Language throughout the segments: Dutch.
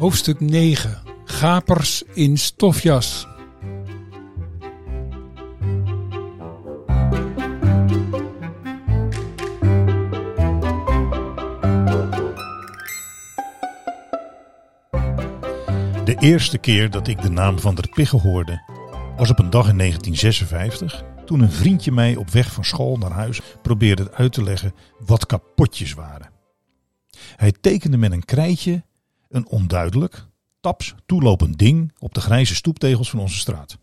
Hoofdstuk 9. Gapers in stofjas. De eerste keer dat ik de naam van der Pigge hoorde, was op een dag in 1956, toen een vriendje mij op weg van school naar huis probeerde uit te leggen wat kapotjes waren. Hij tekende met een krijtje een onduidelijk, taps toelopend ding op de grijze stoeptegels van onze straat.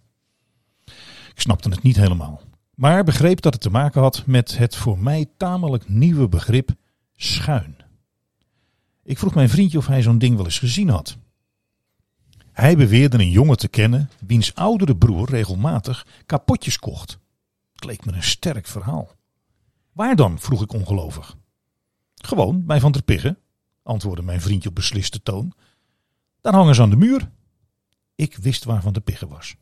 Ik snapte het niet helemaal, maar begreep dat het te maken had met het voor mij tamelijk nieuwe begrip schuin. Ik vroeg mijn vriendje of hij zo'n ding wel eens gezien had. Hij beweerde een jongen te kennen wiens oudere broer regelmatig kapotjes kocht. Het leek me een sterk verhaal. Waar dan? vroeg ik ongelovig. Gewoon bij Van der Piggen, antwoordde mijn vriendje op besliste toon. Dan hangen ze aan de muur. Ik wist waar Van der Piggen was.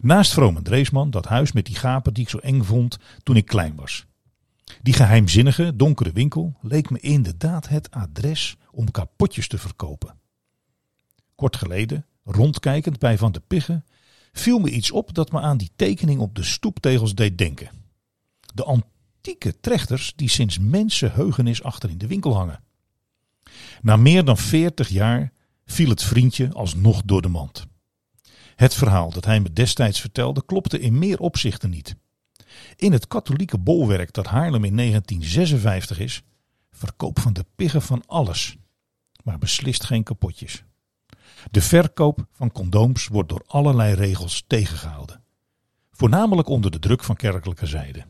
Naast Vroom en Dreesman, dat huis met die gapen die ik zo eng vond toen ik klein was. Die geheimzinnige, donkere winkel leek me inderdaad het adres om kapotjes te verkopen. Kort geleden, rondkijkend bij Van der Piggen, viel me iets op dat me aan die tekening op de stoeptegels deed denken. De antieke trechters die sinds mensenheugenis achter in de winkel hangen. Na meer dan veertig jaar viel het vriendje alsnog door de mand. Het verhaal dat hij me destijds vertelde klopte in meer opzichten niet. In het katholieke bolwerk dat Haarlem in 1956 is, verkoop van de piggen van alles, maar beslist geen kapotjes. De verkoop van condooms wordt door allerlei regels tegengehouden. Voornamelijk onder de druk van kerkelijke zijde.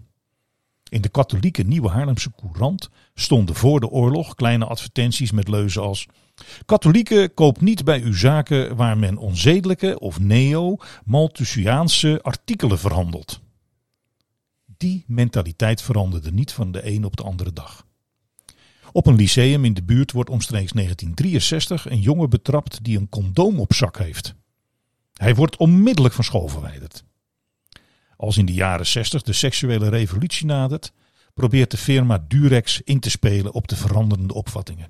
In de katholieke Nieuwe Haarlemse Courant stonden voor de oorlog kleine advertenties met leuzen als Katholieken koop niet bij uw zaken waar men onzedelijke of neo-Malthusiaanse artikelen verhandelt. Die mentaliteit veranderde niet van de een op de andere dag. Op een lyceum in de buurt wordt omstreeks 1963 een jongen betrapt die een condoom op zak heeft. Hij wordt onmiddellijk van school verwijderd. Als in de jaren 60 de seksuele revolutie nadert, probeert de firma Durex in te spelen op de veranderende opvattingen.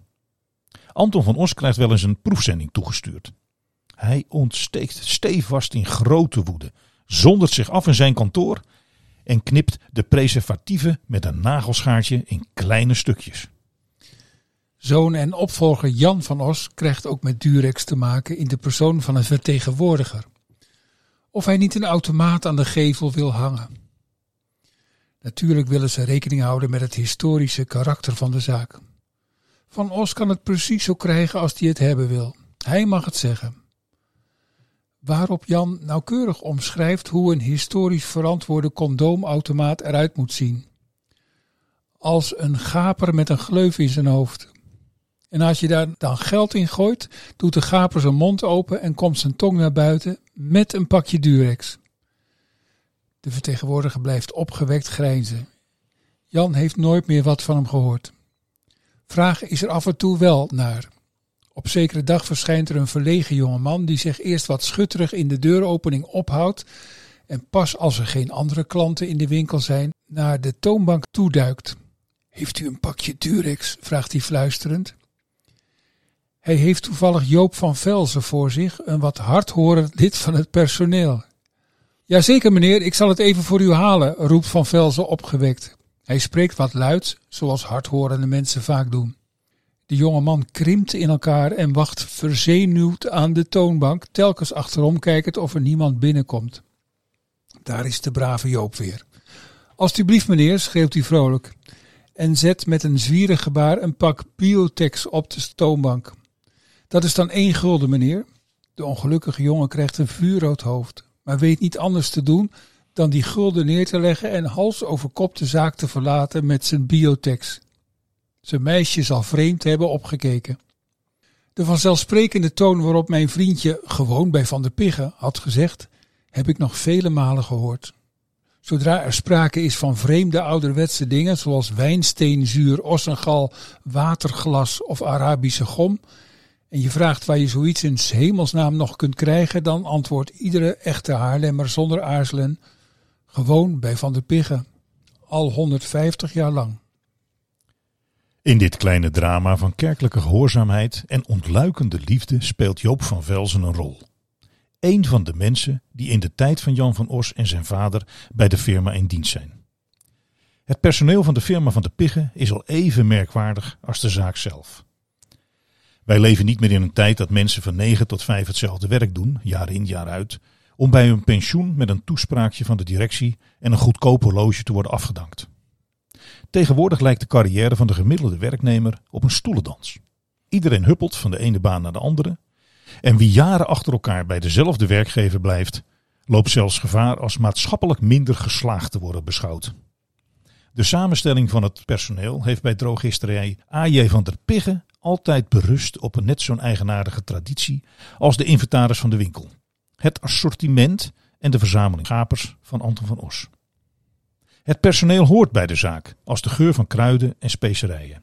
Anton van Os krijgt wel eens een proefzending toegestuurd. Hij ontsteekt stevast in grote woede, zondert zich af in zijn kantoor en knipt de preservatieven met een nagelschaartje in kleine stukjes. Zoon en opvolger Jan van Os krijgt ook met Durex te maken in de persoon van een vertegenwoordiger. Of hij niet een automaat aan de gevel wil hangen. Natuurlijk willen ze rekening houden met het historische karakter van de zaak. Van Os kan het precies zo krijgen als hij het hebben wil. Hij mag het zeggen. Waarop Jan nauwkeurig omschrijft hoe een historisch verantwoorde condoomautomaat eruit moet zien. Als een gaper met een gleuf in zijn hoofd. En als je daar dan geld in gooit, doet de gaper zijn mond open en komt zijn tong naar buiten met een pakje Durex. De vertegenwoordiger blijft opgewekt grijnzen. Jan heeft nooit meer wat van hem gehoord. Vragen is er af en toe wel naar. Op zekere dag verschijnt er een verlegen jongeman die zich eerst wat schutterig in de deuropening ophoudt en pas als er geen andere klanten in de winkel zijn, naar de toonbank toeduikt. Heeft u een pakje Durex? vraagt hij fluisterend. Hij heeft toevallig Joop van Velzen voor zich, een wat hardhorend lid van het personeel. Jazeker meneer, ik zal het even voor u halen, roept Van Velzen opgewekt. Hij spreekt wat luid, zoals hardhorende mensen vaak doen. De jonge man krimpt in elkaar en wacht verzenuwd aan de toonbank, telkens achterom kijkend of er niemand binnenkomt. Daar is de brave Joop weer. Alsjeblieft meneer, schreeuwt hij vrolijk en zet met een zwierig gebaar een pak biotex op de toonbank. Dat is dan één gulden, meneer. De ongelukkige jongen krijgt een vuurrood hoofd, maar weet niet anders te doen dan die gulden neer te leggen en hals over kop de zaak te verlaten met zijn biotex. Zijn meisje zal vreemd hebben opgekeken. De vanzelfsprekende toon waarop mijn vriendje gewoon bij Van der Piggen had gezegd, heb ik nog vele malen gehoord. Zodra er sprake is van vreemde ouderwetse dingen zoals wijnsteenzuur, ossengal, waterglas of Arabische gom, en je vraagt waar je zoiets in hemelsnaam nog kunt krijgen, dan antwoordt iedere echte Haarlemmer zonder aarzelen gewoon bij Van der Piggen. Al 150 jaar lang. In dit kleine drama van kerkelijke gehoorzaamheid en ontluikende liefde speelt Joop van Velzen een rol. Eén van de mensen die in de tijd van Jan van Os en zijn vader bij de firma in dienst zijn. Het personeel van de firma van de Piggen is al even merkwaardig als de zaak zelf. Wij leven niet meer in een tijd dat mensen van 9 tot 5 hetzelfde werk doen, jaar in jaar uit, om bij hun pensioen met een toespraakje van de directie en een goedkoop horloge te worden afgedankt. Tegenwoordig lijkt de carrière van de gemiddelde werknemer op een stoelendans. Iedereen huppelt van de ene baan naar de andere. En wie jaren achter elkaar bij dezelfde werkgever blijft, loopt zelfs gevaar als maatschappelijk minder geslaagd te worden beschouwd. De samenstelling van het personeel heeft bij drogisterij A.J. van der Piggen altijd berust op een net zo'n eigenaardige traditie als de inventaris van de winkel. Het assortiment en de verzameling gapers van Anton van Os. Het personeel hoort bij de zaak als de geur van kruiden en specerijen.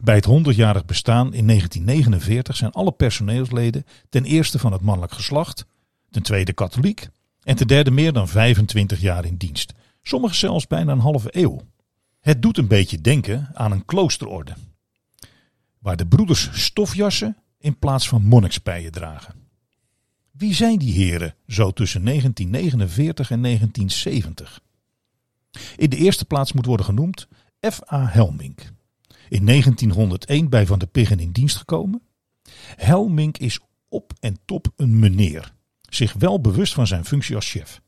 Bij het 100-jarig bestaan in 1949 zijn alle personeelsleden ten eerste van het mannelijk geslacht, ten tweede katholiek en ten derde meer dan 25 jaar in dienst. Sommigen zelfs bijna een halve eeuw. Het doet een beetje denken aan een kloosterorde, waar de broeders stofjassen in plaats van monnikspijen dragen. Wie zijn die heren zo tussen 1949 en 1970? In de eerste plaats moet worden genoemd F.A. Helmink. In 1901 bij Van der Piggen in dienst gekomen. Helmink is op en top een meneer, zich wel bewust van zijn functie als chef.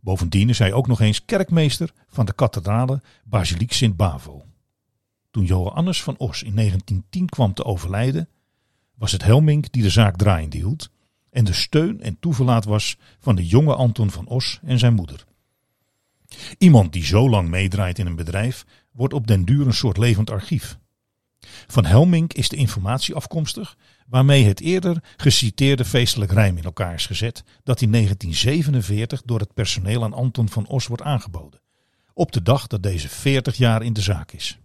Bovendien is hij ook nog eens kerkmeester van de kathedrale Basiliek Sint-Bavo. Toen Johannes van Os in 1910 kwam te overlijden, was het Helmink die de zaak draaiende hield en de steun en toeverlaat was van de jonge Anton van Os en zijn moeder. Iemand die zo lang meedraait in een bedrijf wordt op den duur een soort levend archief. Van Helmink is de informatie afkomstig waarmee het eerder geciteerde feestelijk rijm in elkaar is gezet dat in 1947 door het personeel aan Anton van Os wordt aangeboden. Op de dag dat deze 40 jaar in de zaak is.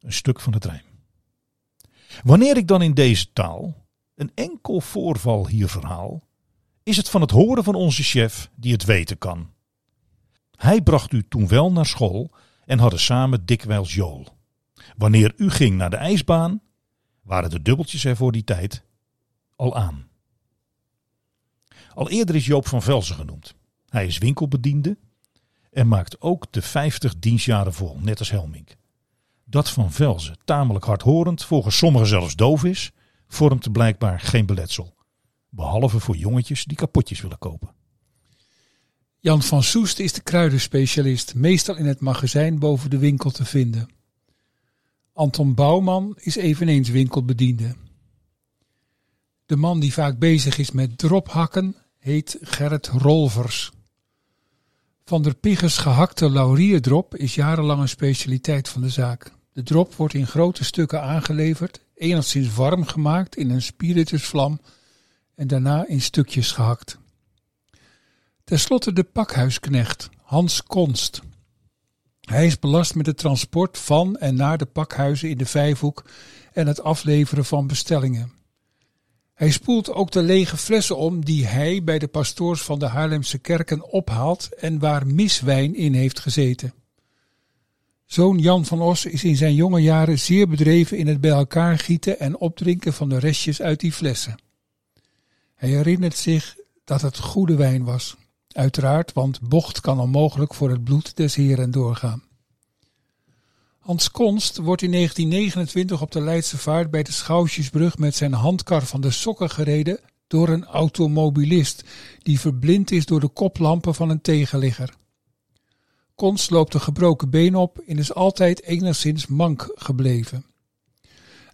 Een stuk van het rijm. Wanneer ik dan in deze taal een enkel voorval hier verhaal, is het van het horen van onze chef die het weten kan. Hij bracht u toen wel naar school en hadden samen dikwijls jool. Wanneer u ging naar de ijsbaan, waren de dubbeltjes er voor die tijd al aan. Al eerder is Joop van Velzen genoemd. Hij is winkelbediende en maakt ook de 50 dienstjaren vol, net als Helmink. Dat van Velzen, tamelijk hardhorend, volgens sommigen zelfs doof is, vormt blijkbaar geen beletsel. Behalve voor jongetjes die kapotjes willen kopen. Jan van Soest is de kruidenspecialist, meestal in het magazijn boven de winkel te vinden. Anton Bouwman is eveneens winkelbediende. De man die vaak bezig is met drophakken heet Gerrit Rolvers. Van der Pigges gehakte laurierdrop is jarenlang een specialiteit van de zaak. De drop wordt in grote stukken aangeleverd, enigszins warm gemaakt in een spiritusvlam en daarna in stukjes gehakt. Ten slotte de pakhuisknecht, Hans Konst. Hij is belast met het transport van en naar de pakhuizen in de Vijfhoek en het afleveren van bestellingen. Hij spoelt ook de lege flessen om die hij bij de pastoors van de Haarlemse kerken ophaalt en waar miswijn in heeft gezeten. Zoon Jan van Os is in zijn jonge jaren zeer bedreven in het bij elkaar gieten en opdrinken van de restjes uit die flessen. Hij herinnert zich dat het goede wijn was. Uiteraard, want bocht kan onmogelijk voor het bloed des heren doorgaan. Hans Konst wordt in 1929 op de Leidse vaart bij de Schouwsjesbrug met zijn handkar van de sokken gereden door een automobilist die verblind is door de koplampen van een tegenligger. Konst loopt een gebroken been op en is altijd enigszins mank gebleven.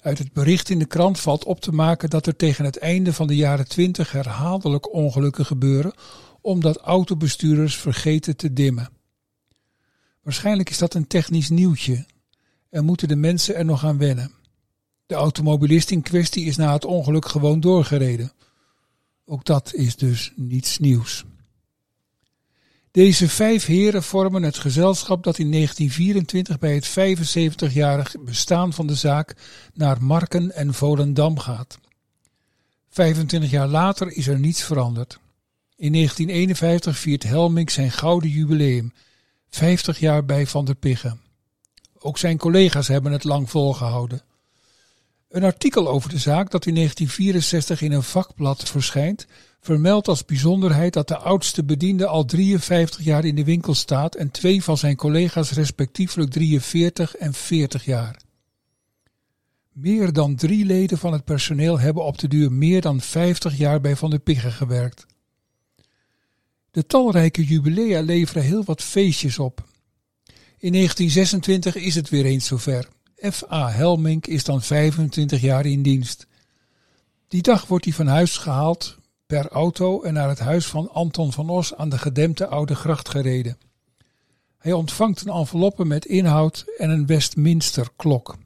Uit het bericht in de krant valt op te maken dat er tegen het einde van de jaren twintig herhaaldelijk ongelukken gebeuren omdat autobestuurders vergeten te dimmen. Waarschijnlijk is dat een technisch nieuwtje en moeten de mensen er nog aan wennen. De automobilist in kwestie is na het ongeluk gewoon doorgereden. Ook dat is dus niets nieuws. Deze vijf heren vormen het gezelschap dat in 1924 bij het 75-jarig bestaan van de zaak naar Marken en Volendam gaat. 25 jaar later is er niets veranderd. In 1951 viert Helmink zijn gouden jubileum, 50 jaar bij Van der Piggen. Ook zijn collega's hebben het lang volgehouden. Een artikel over de zaak dat in 1964 in een vakblad verschijnt, vermeldt als bijzonderheid dat de oudste bediende al 53 jaar in de winkel staat en twee van zijn collega's respectievelijk 43 en 40 jaar. Meer dan drie leden van het personeel hebben op de duur meer dan 50 jaar bij Van der Piggen gewerkt. De talrijke jubilea leveren heel wat feestjes op. In 1926 is het weer eens zover. F.A. Helmink is dan 25 jaar in dienst. Die dag wordt hij van huis gehaald per auto en naar het huis van Anton van Os aan de gedempte Oude Gracht gereden. Hij ontvangt een enveloppe met inhoud en een Westminster klok.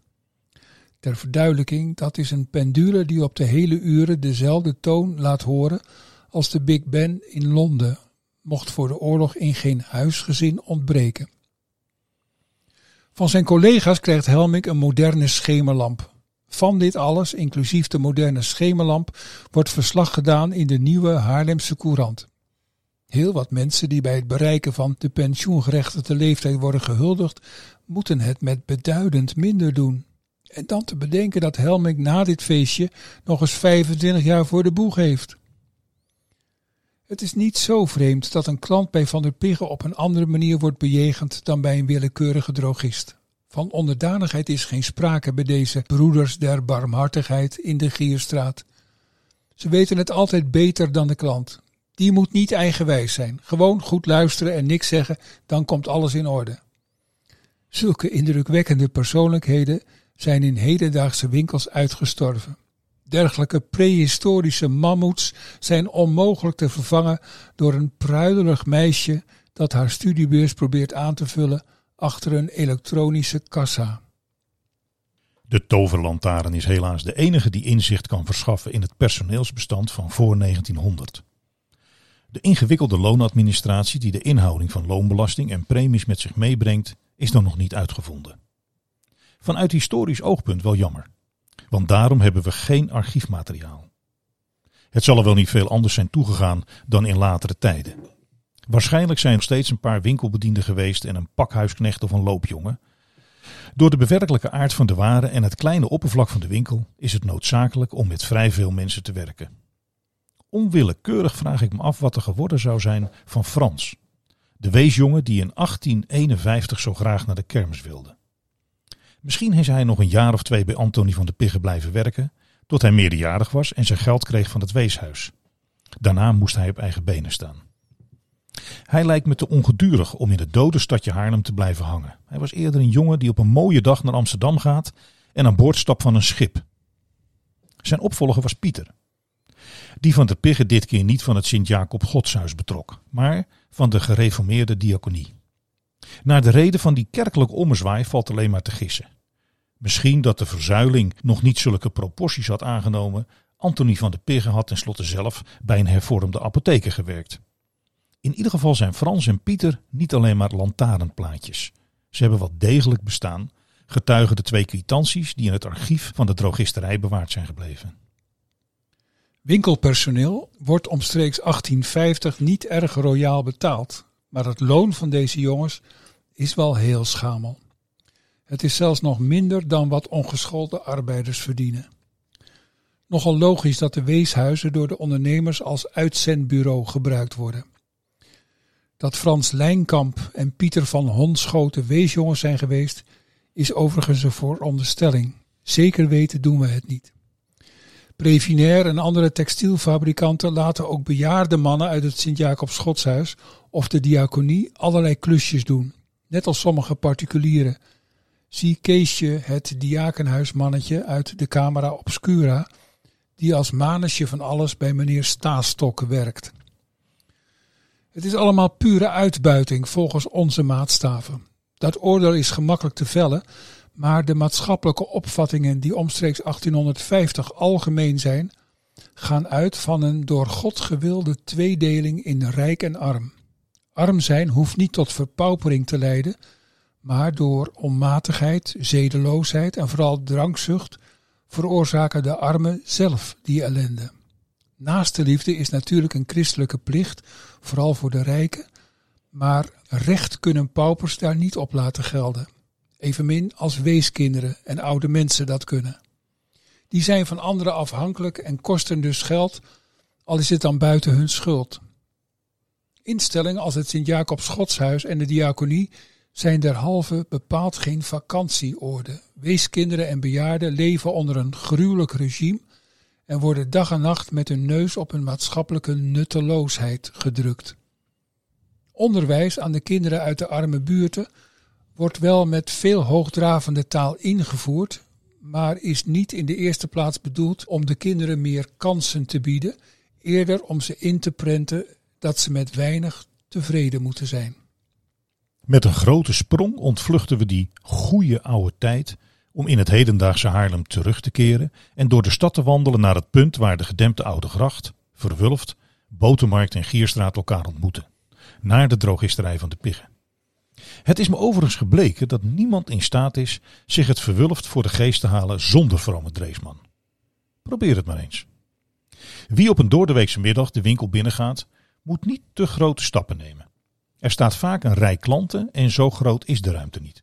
Ter verduidelijking, dat is een pendule die op de hele uren dezelfde toon laat horen als de Big Ben in Londen, mocht voor de oorlog in geen huisgezin ontbreken. Van zijn collega's krijgt Helmink een moderne schemerlamp. Van dit alles, inclusief de moderne schemerlamp, wordt verslag gedaan in de nieuwe Haarlemse Courant. Heel wat mensen die bij het bereiken van de pensioengerechtigde leeftijd worden gehuldigd, moeten het met beduidend minder doen. En dan te bedenken dat Helmink na dit feestje nog eens 25 jaar voor de boeg heeft. Het is niet zo vreemd dat een klant bij Van der Piggen op een andere manier wordt bejegend dan bij een willekeurige drogist. Van onderdanigheid is geen sprake bij deze broeders der barmhartigheid in de Gierstraat. Ze weten het altijd beter dan de klant. Die moet niet eigenwijs zijn. Gewoon goed luisteren en niks zeggen, dan komt alles in orde. Zulke indrukwekkende persoonlijkheden zijn in hedendaagse winkels uitgestorven. Dergelijke prehistorische mammoets zijn onmogelijk te vervangen door een pruidelig meisje dat haar studiebeurs probeert aan te vullen achter een elektronische kassa. De toverlantaarn is helaas de enige die inzicht kan verschaffen in het personeelsbestand van voor 1900. De ingewikkelde loonadministratie die de inhouding van loonbelasting en premies met zich meebrengt, is dan nog niet uitgevonden. Vanuit historisch oogpunt wel jammer, want daarom hebben we geen archiefmateriaal. Het zal er wel niet veel anders zijn toegegaan dan in latere tijden. Waarschijnlijk zijn er steeds een paar winkelbedienden geweest en een pakhuisknecht of een loopjongen. Door de bewerkelijke aard van de ware en het kleine oppervlak van de winkel is het noodzakelijk om met vrij veel mensen te werken. Onwillekeurig vraag ik me af wat er geworden zou zijn van Frans, de weesjongen die in 1851 zo graag naar de kermis wilde. Misschien is hij nog een jaar of twee bij Antonie van de Piggen blijven werken, tot hij meerderjarig was en zijn geld kreeg van het weeshuis. Daarna moest hij op eigen benen staan. Hij lijkt me te ongedurig om in het dode stadje Haarlem te blijven hangen. Hij was eerder een jongen die op een mooie dag naar Amsterdam gaat en aan boord stapt van een schip. Zijn opvolger was Pieter. Die van de Piggen dit keer niet van het Sint-Jacob Godshuis betrok, maar van de gereformeerde diaconie. Naar de reden van die kerkelijke ommezwaai valt alleen maar te gissen. Misschien dat de verzuiling nog niet zulke proporties had aangenomen. Antonie van de Piggen had tenslotte zelf bij een hervormde apotheker gewerkt. In ieder geval zijn Frans en Pieter niet alleen maar lantaarnplaatjes. Ze hebben wat degelijk bestaan, getuigen de twee kwitanties die in het archief van de drogisterij bewaard zijn gebleven. Winkelpersoneel wordt omstreeks 1850 niet erg royaal betaald, maar het loon van deze jongens is wel heel schamel. Het is zelfs nog minder dan wat ongeschoolde arbeiders verdienen. Nogal logisch dat de weeshuizen door de ondernemers als uitzendbureau gebruikt worden. Dat Frans Lijnkamp en Pieter van Honschoten weesjongens zijn geweest, is overigens een veronderstelling. Zeker weten doen we het niet. Previnair en andere textielfabrikanten laten ook bejaarde mannen uit het Sint-Jacobs of de diaconie allerlei klusjes doen, net als sommige particulieren. Zie Keesje, het diakenhuismannetje uit de Camera Obscura, die als manusje van alles bij meneer Staastok werkt. Het is allemaal pure uitbuiting volgens onze maatstaven. Dat oordeel is gemakkelijk te vellen, maar de maatschappelijke opvattingen die omstreeks 1850 algemeen zijn, gaan uit van een door God gewilde tweedeling in rijk en arm. Arm zijn hoeft niet tot verpaupering te leiden, maar door onmatigheid, zedeloosheid en vooral drankzucht veroorzaken de armen zelf die ellende. Naaste liefde is natuurlijk een christelijke plicht, vooral voor de rijken, maar recht kunnen paupers daar niet op laten gelden. evenmin als weeskinderen en oude mensen dat kunnen. Die zijn van anderen afhankelijk en kosten dus geld, al is het dan buiten hun schuld. Instellingen als het Sint-Jacobs en de diaconie zijn derhalve bepaald geen vakantieoorden. Weeskinderen en bejaarden leven onder een gruwelijk regime en worden dag en nacht met hun neus op een maatschappelijke nutteloosheid gedrukt. Onderwijs aan de kinderen uit de arme buurten wordt wel met veel hoogdravende taal ingevoerd, maar is niet in de eerste plaats bedoeld om de kinderen meer kansen te bieden, eerder om ze in te prenten dat ze met weinig tevreden moeten zijn. Met een grote sprong ontvluchten we die goede oude tijd om in het hedendaagse Haarlem terug te keren en door de stad te wandelen naar het punt waar de gedempte oude gracht, Verwulft, Botermarkt en Gierstraat elkaar ontmoeten. Naar de drogisterij van de Piggen. Het is me overigens gebleken dat niemand in staat is zich het Verwulft voor de geest te halen zonder vrome Dreesman. Probeer het maar eens. Wie op een doordeweekse middag de winkel binnengaat, moet niet te grote stappen nemen. Er staat vaak een rij klanten en zo groot is de ruimte niet.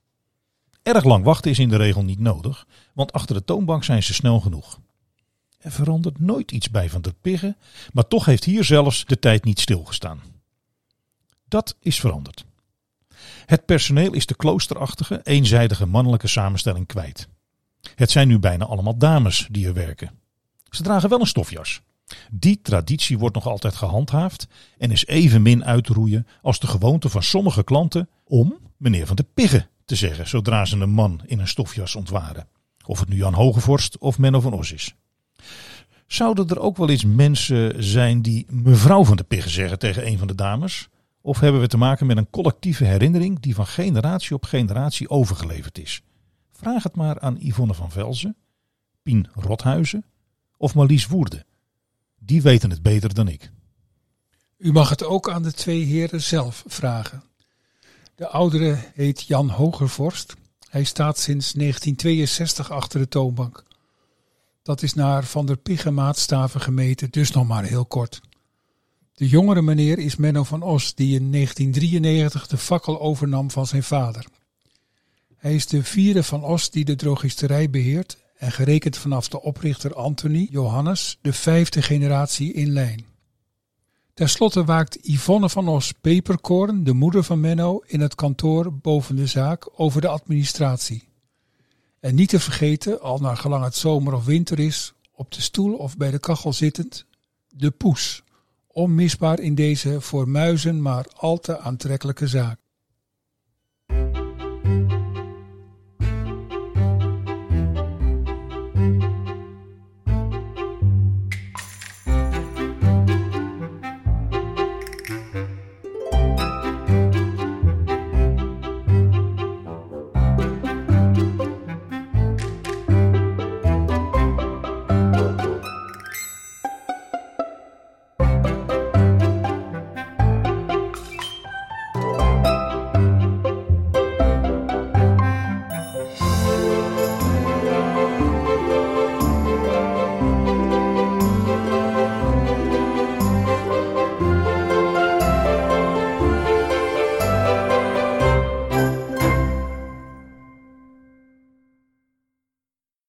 Erg lang wachten is in de regel niet nodig, want achter de toonbank zijn ze snel genoeg. Er verandert nooit iets bij Van der Piggen, maar toch heeft hier zelfs de tijd niet stilgestaan. Dat is veranderd. Het personeel is de kloosterachtige, eenzijdige mannelijke samenstelling kwijt. Het zijn nu bijna allemaal dames die er werken. Ze dragen wel een stofjas. Die traditie wordt nog altijd gehandhaafd en is evenmin uit te roeien als de gewoonte van sommige klanten om meneer van de Piggen te zeggen zodra ze een man in een stofjas ontwaren. Of het nu Jan Hogevorst of Menno van Os is. Zouden er ook wel eens mensen zijn die mevrouw van de Piggen zeggen tegen een van de dames? Of hebben we te maken met een collectieve herinnering die van generatie op generatie overgeleverd is? Vraag het maar aan Yvonne van Velzen, Pien Rothuizen of Marlies Woerde. Die weten het beter dan ik. U mag het ook aan de twee heren zelf vragen. De oudere heet Jan Hogervorst. Hij staat sinds 1962 achter de toonbank. Dat is naar Van der Piggen maatstaven gemeten, dus nog maar heel kort. De jongere meneer is Menno van Os, die in 1993 de fakkel overnam van zijn vader. Hij is de vierde van Os die de drogisterij beheert en gerekend vanaf de oprichter Anthony Johannes de vijfde generatie in lijn. Ten slotte waakt Yvonne van Os Peperkoorn, de moeder van Menno, in het kantoor boven de zaak over de administratie. En niet te vergeten, al naar gelang het zomer of winter is, op de stoel of bij de kachel zittend, de poes. Onmisbaar in deze voor muizen maar al te aantrekkelijke zaak.